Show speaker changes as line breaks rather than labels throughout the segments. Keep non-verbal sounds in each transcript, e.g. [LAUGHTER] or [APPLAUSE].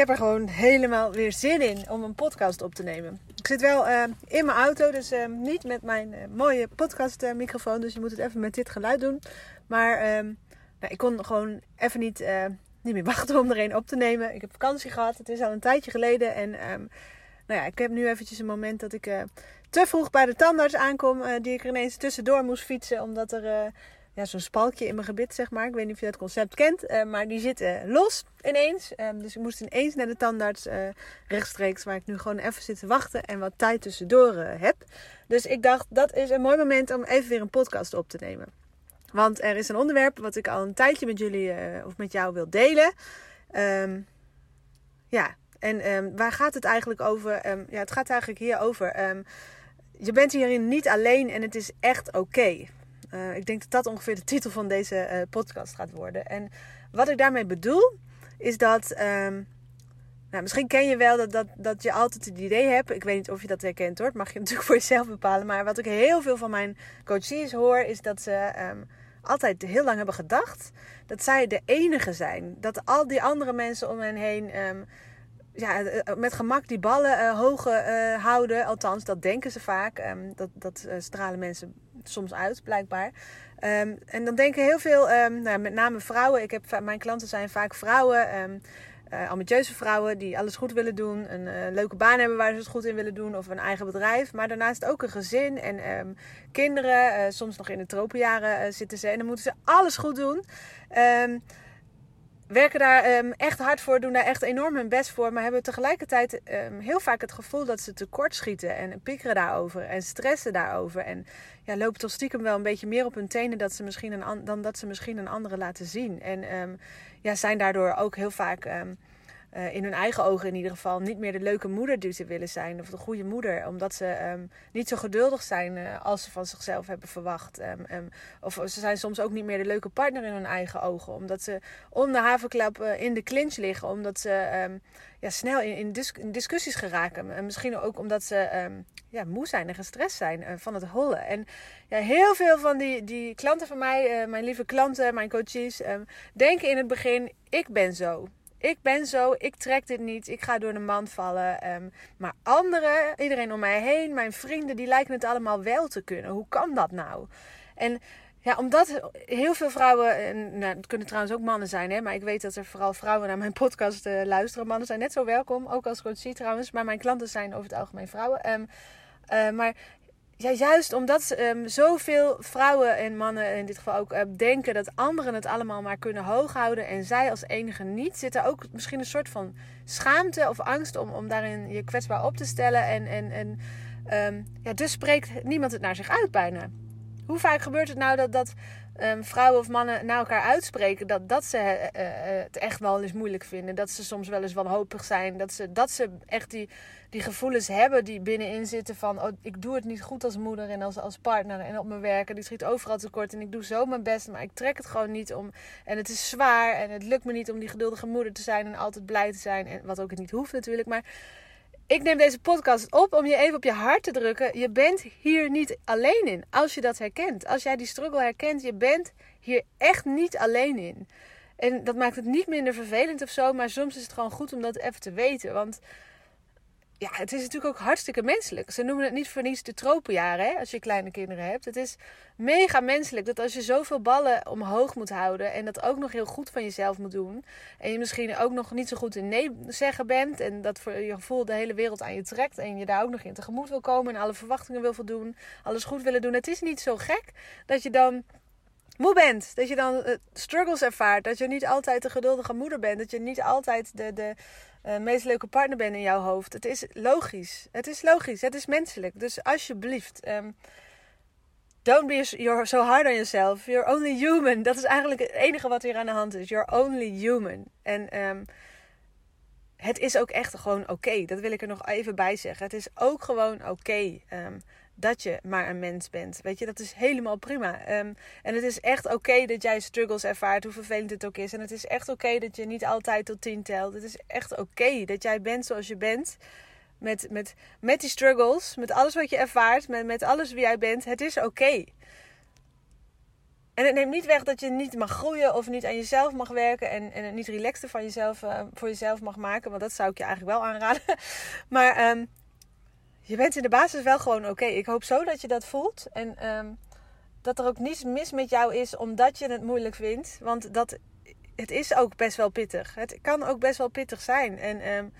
Heb er gewoon helemaal weer zin in om een podcast op te nemen. Ik zit wel uh, in mijn auto, dus uh, niet met mijn uh, mooie podcastmicrofoon. dus je moet het even met dit geluid doen. Maar nou, ik kon gewoon even niet, niet meer [LAUGHS] wachten om er een op te nemen. Ik heb vakantie gehad, het is al een tijdje geleden. En um, nou ja, ik heb nu eventjes een moment dat ik te vroeg bij de tandarts aankom. die ik er ineens tussendoor moest fietsen, omdat er ja, zo'n spalkje in mijn gebit, zeg maar. Ik weet niet of je dat concept kent, uh, maar die zit los ineens. Um, dus ik moest ineens naar de tandarts uh, rechtstreeks, waar ik nu gewoon even zit te wachten en wat tijd tussendoor heb. Dus ik dacht, dat is een mooi moment om even weer een podcast op te nemen. Want er is een onderwerp wat ik al een tijdje met jullie of met jou wil delen. Um, ja, en um, waar gaat het eigenlijk over? ja, het gaat eigenlijk hier over. je bent hierin niet alleen en het is echt oké. Uh, ik denk dat dat ongeveer de titel van deze uh, podcast gaat worden. En wat ik daarmee bedoel, is dat. Um, nou, misschien ken je wel dat, dat, dat je altijd het idee hebt. Ik weet niet of je dat herkent hoor. Mag je [LAUGHS] natuurlijk voor jezelf bepalen. Maar wat ik heel veel van mijn coaches hoor, is dat ze um, altijd heel lang hebben gedacht dat zij de enige zijn. Dat al die andere mensen om hen heen. Um, ja, met gemak die ballen uh, hoog houden. Althans, dat denken ze vaak. Um, dat dat stralen mensen soms uit, blijkbaar. Um, en dan denken heel veel, um, nou, met name vrouwen. Ik heb, mijn klanten zijn vaak vrouwen. Um, uh, ambitieuze vrouwen die alles goed willen doen. Een leuke baan hebben waar ze het goed in willen doen. Of een eigen bedrijf. Maar daarnaast ook een gezin en kinderen. Soms nog in de tropenjaren zitten ze. En dan moeten ze alles goed doen werken daar um, echt hard voor, doen daar echt enorm hun best voor, maar hebben tegelijkertijd um, heel vaak het gevoel dat ze tekort schieten en piekeren daarover en stressen daarover. En ja, lopen toch stiekem wel een beetje meer op hun tenen dat ze misschien een, dan dat ze misschien een andere laten zien. En um, ja, zijn daardoor ook heel vaak uh, in hun eigen ogen in ieder geval niet meer de leuke moeder die ze willen zijn. Of de goede moeder. Omdat ze um, niet zo geduldig zijn uh, als ze van zichzelf hebben verwacht. Um, um, of ze zijn soms ook niet meer de leuke partner in hun eigen ogen. Omdat ze om de havenklap uh, in de clinch liggen. Omdat ze ja, snel in, in, discussies geraken. En misschien ook omdat ze ja, moe zijn en gestrest zijn van het hollen. En ja, heel veel van die, die klanten van mij, mijn lieve klanten, mijn coaches, denken in het begin: ik ben zo. Ik ben zo, ik trek dit niet, ik ga door de mand vallen. Um, maar anderen, iedereen om mij heen, mijn vrienden, die lijken het allemaal wel te kunnen. Hoe kan dat nou? En ja, omdat heel veel vrouwen, en, nou, het kunnen trouwens ook mannen zijn, hè, maar ik weet dat er vooral vrouwen naar mijn podcast uh, luisteren. Mannen zijn net zo welkom, ook als coachie trouwens, maar mijn klanten zijn over het algemeen vrouwen. Um, uh, maar ja, juist omdat um, zoveel vrouwen en mannen in dit geval ook uh, denken dat anderen het allemaal maar kunnen hooghouden en zij als enige niet, zit er ook misschien een soort van schaamte of angst om, om daarin je kwetsbaar op te stellen. En, en, en um, ja, dus spreekt niemand het naar zich uit bijna. Hoe vaak gebeurt het nou dat, dat um, vrouwen of mannen naar elkaar uitspreken dat, dat ze uh, uh, het echt wel eens moeilijk vinden. Dat ze soms wel eens wanhopig zijn. Dat ze, dat ze echt die, die gevoelens hebben die binnenin zitten van... Oh, ik doe het niet goed als moeder en als, als partner en op mijn werk. En die schiet overal tekort en ik doe zo mijn best. Maar ik trek het gewoon niet om. En het is zwaar en het lukt me niet om die geduldige moeder te zijn en altijd blij te zijn. En wat ook niet hoeft natuurlijk. Maar ik neem deze podcast op om je even op je hart te drukken. Je bent hier niet alleen in. Als je dat herkent. Als jij die struggle herkent, je bent hier echt niet alleen in. En dat maakt het niet minder vervelend of zo. Maar soms is het gewoon goed om dat even te weten. Want ja, het is natuurlijk ook hartstikke menselijk. Ze noemen het niet voor niets de tropenjaren, hè, als je kleine kinderen hebt. Het is mega menselijk dat als je zoveel ballen omhoog moet houden en dat ook nog heel goed van jezelf moet doen. En je misschien ook nog niet zo goed in nee zeggen bent en dat voor je gevoel de hele wereld aan je trekt en je daar ook nog in tegemoet wil komen en alle verwachtingen wil voldoen, alles goed willen doen. Het is niet zo gek dat je dan moe bent. Dat je dan uh, struggles ervaart. Dat je niet altijd de geduldige moeder bent. Dat je niet altijd de, de uh, meest leuke partner bent in jouw hoofd. Het is logisch. Het is logisch. Het is menselijk. Dus alsjeblieft. Um, don't be so hard on yourself. You're only human. Dat is eigenlijk het enige wat hier aan de hand is. You're only human. En um, het is ook echt gewoon oké. Dat wil ik er nog even bij zeggen. Het is ook gewoon oké ehm, dat je maar een mens bent. Weet je, dat is helemaal prima. Ehm, en het is echt oké dat jij struggles ervaart, hoe vervelend het ook is. En het is echt oké dat je niet altijd tot tien telt. Het is echt oké dat jij bent zoals je bent. Met, met, met die struggles, met alles wat je ervaart, met, met alles wie jij bent. Het is oké. En het neemt niet weg dat je niet mag groeien of niet aan jezelf mag werken en, en het niet relaxter van jezelf, uh, voor jezelf mag maken. Want dat zou ik je eigenlijk wel aanraden. [LAUGHS] Maar um, je bent in de basis wel gewoon oké. Ik hoop zo dat je dat voelt. En um, dat er ook niets mis met jou is omdat je het moeilijk vindt. Want dat, het is ook best wel pittig. Het kan ook best wel pittig zijn. En um,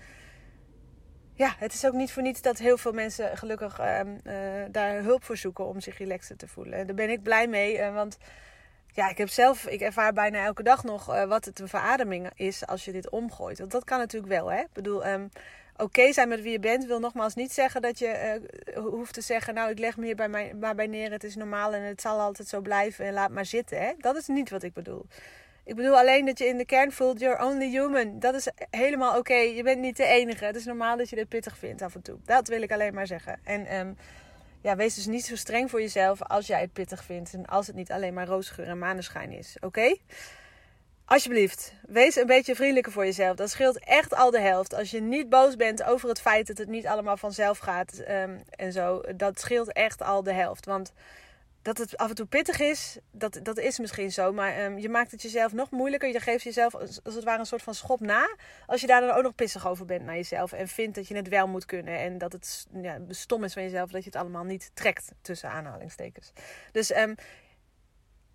ja, het is ook niet voor niets dat heel veel mensen gelukkig uh, daar hulp voor zoeken om zich relaxer te voelen. En daar ben ik blij mee, uh, want ja, ik heb zelf, ik ervaar bijna elke dag nog uh, wat het een verademing is als je dit omgooit. Want dat kan natuurlijk wel, hè. Ik bedoel, oké zijn met wie je bent wil nogmaals niet zeggen dat je hoeft te zeggen... nou, ik leg me hier bij mij, maar bij neer, het is normaal en het zal altijd zo blijven en laat maar zitten, hè. Dat is niet wat ik bedoel. Ik bedoel alleen dat je in de kern voelt, you're only human. Dat is helemaal oké. Je bent niet de enige. Het is normaal dat je dit pittig vindt af en toe. Dat wil ik alleen maar zeggen. En um, ja, wees dus niet zo streng voor jezelf als jij het pittig vindt. En als het niet alleen maar roosgeur en maneschijn is. Oké? Alsjeblieft, wees een beetje vriendelijker voor jezelf. Dat scheelt echt al de helft. Als je niet boos bent over het feit dat het niet allemaal vanzelf gaat um, en zo. Dat scheelt echt al de helft. Want dat het af en toe pittig is, dat, dat is misschien zo. Maar um, je maakt het jezelf nog moeilijker. Je geeft jezelf als het ware een soort van schop na. Als je daar dan ook nog pissig over bent naar jezelf. En vindt dat je het wel moet kunnen. En dat het ja, stom is van jezelf dat je het allemaal niet trekt. Tussen aanhalingstekens. Dus um,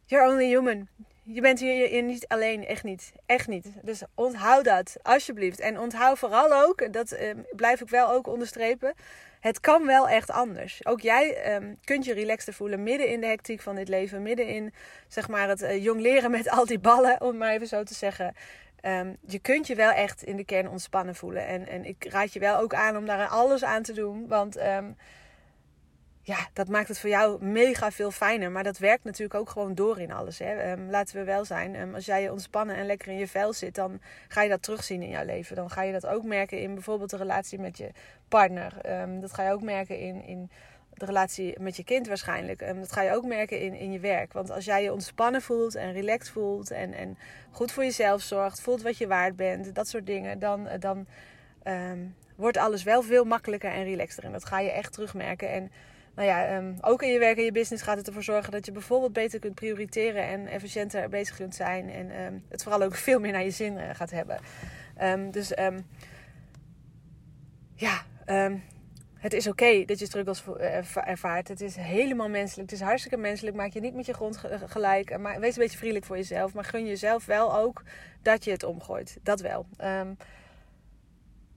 you're only human. Je bent hier niet alleen, echt niet. Echt niet. Dus onthoud dat, alsjeblieft. En onthoud vooral ook, dat um, blijf ik wel ook onderstrepen het kan wel echt anders. Ook jij um, kunt je relaxter voelen midden in de hectiek van dit leven. Midden in zeg maar, het uh, jong leren met al die ballen, om maar even zo te zeggen. Um, je kunt je wel echt in de kern ontspannen voelen. En, en ik raad je wel ook aan om daar alles aan te doen. Want ja, dat maakt het voor jou mega veel fijner. Maar dat werkt natuurlijk ook gewoon door in alles. Hè? Um, laten we wel zijn. Um, als jij je ontspannen en lekker in je vel zit, dan ga je dat terugzien in jouw leven. Dan ga je dat ook merken in bijvoorbeeld de relatie met je partner. Um, dat ga je ook merken in, in de relatie met je kind waarschijnlijk. dat ga je ook merken in, in je werk. Want als jij je ontspannen voelt en relaxed voelt en, en goed voor jezelf zorgt, voelt wat je waard bent, dat soort dingen, dan, dan wordt alles wel veel makkelijker en relaxter. En dat ga je echt terugmerken. En nou ja, um, ook in je werk en je business gaat het ervoor zorgen dat je bijvoorbeeld beter kunt prioriteren en efficiënter bezig kunt zijn. En um, het vooral ook [LAUGHS] veel meer naar je zin uh, gaat hebben. Um, dus ja, het is oké dat je struggles ervaart. Het is helemaal menselijk. Het is hartstikke menselijk. Maak je niet met je grond gelijk. Maar wees een beetje vriendelijk voor jezelf. Maar gun jezelf wel ook dat je het omgooit. Dat wel.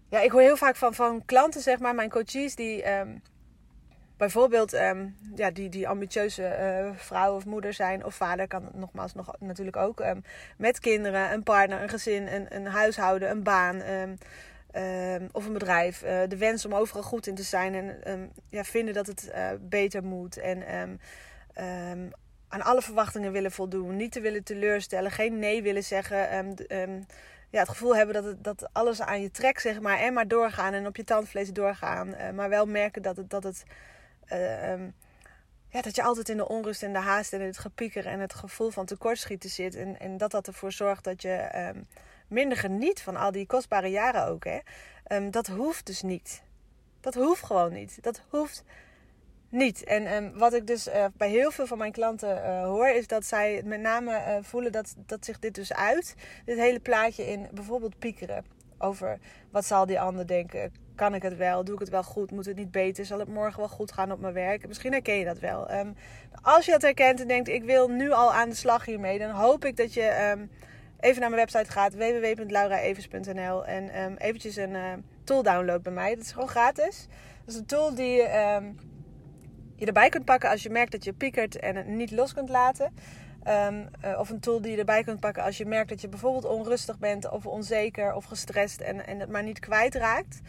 ja, ik hoor heel vaak van, van klanten, zeg maar, mijn coaches die bijvoorbeeld um, ja, die, die ambitieuze uh, vrouw of moeder zijn of vader kan nogmaals nog, natuurlijk ook um, met kinderen, een partner, een gezin, een, een huishouden, een baan um, of een bedrijf. Uh, de wens om overal goed in te zijn en ja, vinden dat het uh, beter moet en aan alle verwachtingen willen voldoen, niet te willen teleurstellen, geen nee willen zeggen. ja, het gevoel hebben dat, het, dat alles aan je trekt, zeg maar, en maar doorgaan en op je tandvlees doorgaan. maar wel merken dat het, dat het uh, um, ja, dat je altijd in de onrust en de haast en het gepieker en het gevoel van tekortschieten zit. En, en dat dat ervoor zorgt dat je um, minder geniet van al die kostbare jaren ook. Hè? Um, dat hoeft dus niet. Dat hoeft gewoon niet. Dat hoeft niet. En wat ik dus uh, bij heel veel van mijn klanten uh, hoor, is dat zij met name voelen dat, dat zich dit dus uit. Dit hele plaatje in bijvoorbeeld piekeren. Over wat zal die ander denken? Kan ik het wel? Doe ik het wel goed? Moet het niet beter? Zal het morgen wel goed gaan op mijn werk? Misschien herken je dat wel. Um, als je dat herkent en denkt, ik wil nu al aan de slag hiermee, dan hoop ik dat je um, even naar mijn website gaat, www.lauraevers.nl en um, eventjes een tool downloadt bij mij. Dat is gewoon gratis. Dat is een tool die je, je erbij kunt pakken als je merkt dat je piekert en het niet los kunt laten. Uh, of een tool die je erbij kunt pakken als je merkt dat je bijvoorbeeld onrustig bent of onzeker of gestrest en, en het maar niet kwijtraakt.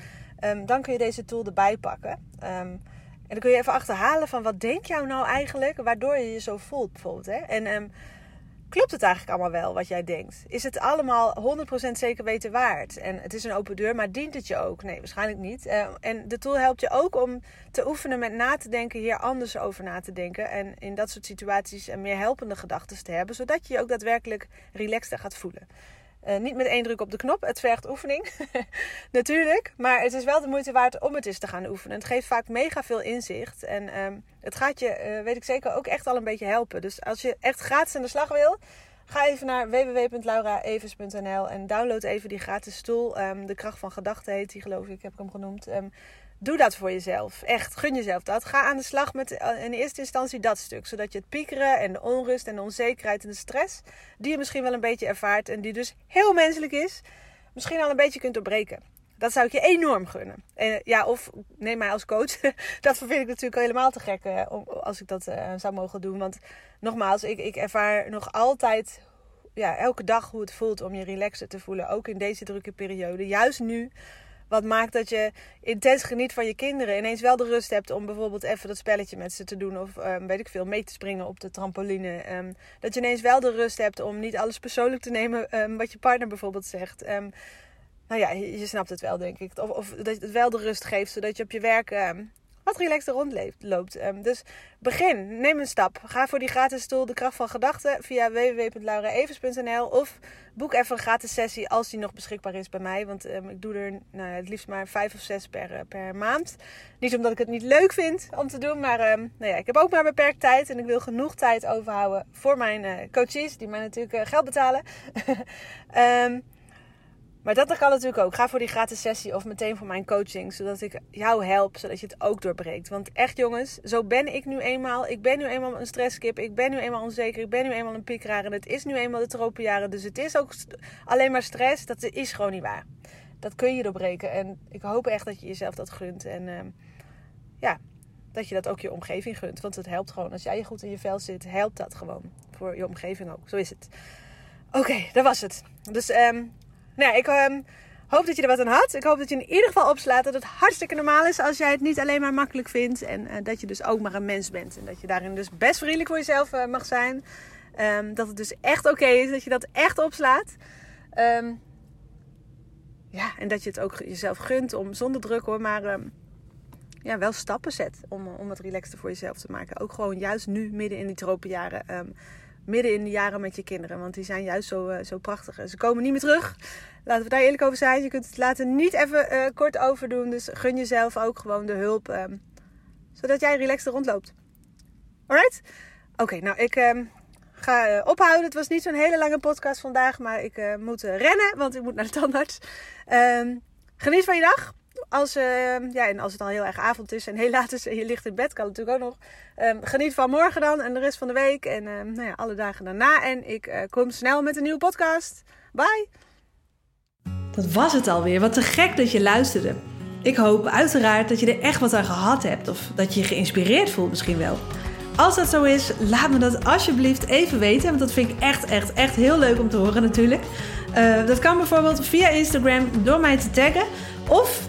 Um, dan kun je deze tool erbij pakken. Um, en dan kun je even achterhalen van wat denk jou nou eigenlijk waardoor je je zo voelt bijvoorbeeld. Hè? En klopt het eigenlijk allemaal wel wat jij denkt? Is het allemaal 100% zeker weten waard? En het is een open deur, maar dient het je ook? Nee, waarschijnlijk niet. En de tool helpt je ook om te oefenen met na te denken, hier anders over na te denken. En in dat soort situaties meer helpende gedachten te hebben, zodat je je ook daadwerkelijk relaxter gaat voelen. Uh, niet met één druk op de knop. Het vergt oefening. [LAUGHS] Natuurlijk. Maar het is wel de moeite waard om het eens te gaan oefenen. Het geeft vaak mega veel inzicht. En um, het gaat je, uh, weet ik zeker, ook echt al een beetje helpen. Dus als je echt gratis aan de slag wil, ga even naar www.lauraevers.nl en download even die gratis stoel. Um, de kracht van gedachten heet die, geloof ik, heb ik hem genoemd. Um, Doe dat voor jezelf. Echt, gun jezelf dat. Ga aan de slag met eh, in eerste instantie dat stuk. Zodat je het piekeren en de onrust en de onzekerheid en de stress... die je misschien wel een beetje ervaart en die dus heel menselijk is... misschien al een beetje kunt doorbreken. Dat zou ik je enorm gunnen. En, ja, of neem mij als coach. [LAUGHS] dat vind ik natuurlijk helemaal te gek uh, als ik dat zou mogen doen. Want nogmaals, ik, ik ervaar nog altijd ja, elke dag hoe het voelt om je relaxer te voelen. Ook in deze drukke periode. Juist nu wat maakt dat je intens geniet van je kinderen. Ineens wel de rust hebt om bijvoorbeeld even dat spelletje met ze te doen. Of um, weet ik veel, mee te springen op de trampoline. Um, dat je ineens wel de rust hebt om niet alles persoonlijk te nemen um, wat je partner bijvoorbeeld zegt. nou ja, je, je, snapt het wel, denk ik. Of, of dat het wel de rust geeft, zodat je op je werk wat relaxter rondloopt. Um, dus begin, neem een stap. Ga voor die gratis stoel De Kracht van Gedachten via www.lauraevers.nl of boek even een gratis sessie als die nog beschikbaar is bij mij. Want um, ik doe er nou, het liefst maar vijf of zes per, uh, per maand. Niet omdat ik het niet leuk vind om te doen, maar um, nou ja, ik heb ook maar beperkt tijd en ik wil genoeg tijd overhouden voor mijn uh, coaches, die mij natuurlijk uh, geld betalen. [LAUGHS] Maar dat kan natuurlijk ook. Ga voor die gratis sessie of meteen voor mijn coaching. Zodat ik jou help, zodat je het ook doorbreekt. Want echt jongens, zo ben ik nu eenmaal. Ik ben nu eenmaal een stresskip. Ik ben nu eenmaal onzeker. Ik ben nu eenmaal een piekeraar. En het is nu eenmaal de tropenjaren. Dus het is ook alleen maar stress. Dat is gewoon niet waar. Dat kun je doorbreken. En ik hoop echt dat je jezelf dat gunt. En uh, ja, dat je dat ook je omgeving gunt. Want het helpt gewoon. Als jij goed in je vel zit, helpt dat gewoon. Voor je omgeving ook. Zo is het. Oké, dat was het. Dus... Um, nou, ik um, hoop dat je er wat aan had. Ik hoop dat je in ieder geval opslaat dat het hartstikke normaal is als jij het niet alleen maar makkelijk vindt. En uh, dat je dus ook maar een mens bent. En dat je daarin dus best vriendelijk voor jezelf uh, mag zijn. Um, dat het dus echt oké is. Dat je dat echt opslaat. Um, ja, en dat je het ook jezelf gunt om zonder druk hoor, maar ja, wel stappen zet om, om het relaxter voor jezelf te maken. Ook gewoon juist nu, midden in die tropenjaren. Um, midden in de jaren met je kinderen. Want die zijn juist zo, uh, zo prachtig. Ze komen niet meer terug. Laten we daar eerlijk over zijn. Je kunt het laten niet even uh, kort over doen. Dus gun jezelf ook gewoon de hulp. Um, zodat jij relaxed rondloopt. Alright? Oké, nou ik um, ga uh, ophouden. Het was niet zo'n hele lange podcast vandaag. Maar ik moet rennen, want ik moet naar de tandarts. Um, geniet van je dag als, uh, ja, en als het al heel erg avond is en heel laat is en je ligt in bed, kan het natuurlijk ook nog. Um, geniet van morgen dan en de rest van de week en uh, nou ja, alle dagen daarna. En ik uh, kom snel met een nieuwe podcast. Bye!
Dat was het alweer. Wat te gek dat je luisterde. Ik hoop uiteraard dat je er echt wat aan gehad hebt of dat je je geïnspireerd voelt misschien wel. Als dat zo is, laat me dat alsjeblieft even weten. Want dat vind ik echt, echt, echt heel leuk om te horen natuurlijk. Uh, dat kan bijvoorbeeld via Instagram door mij te taggen. Of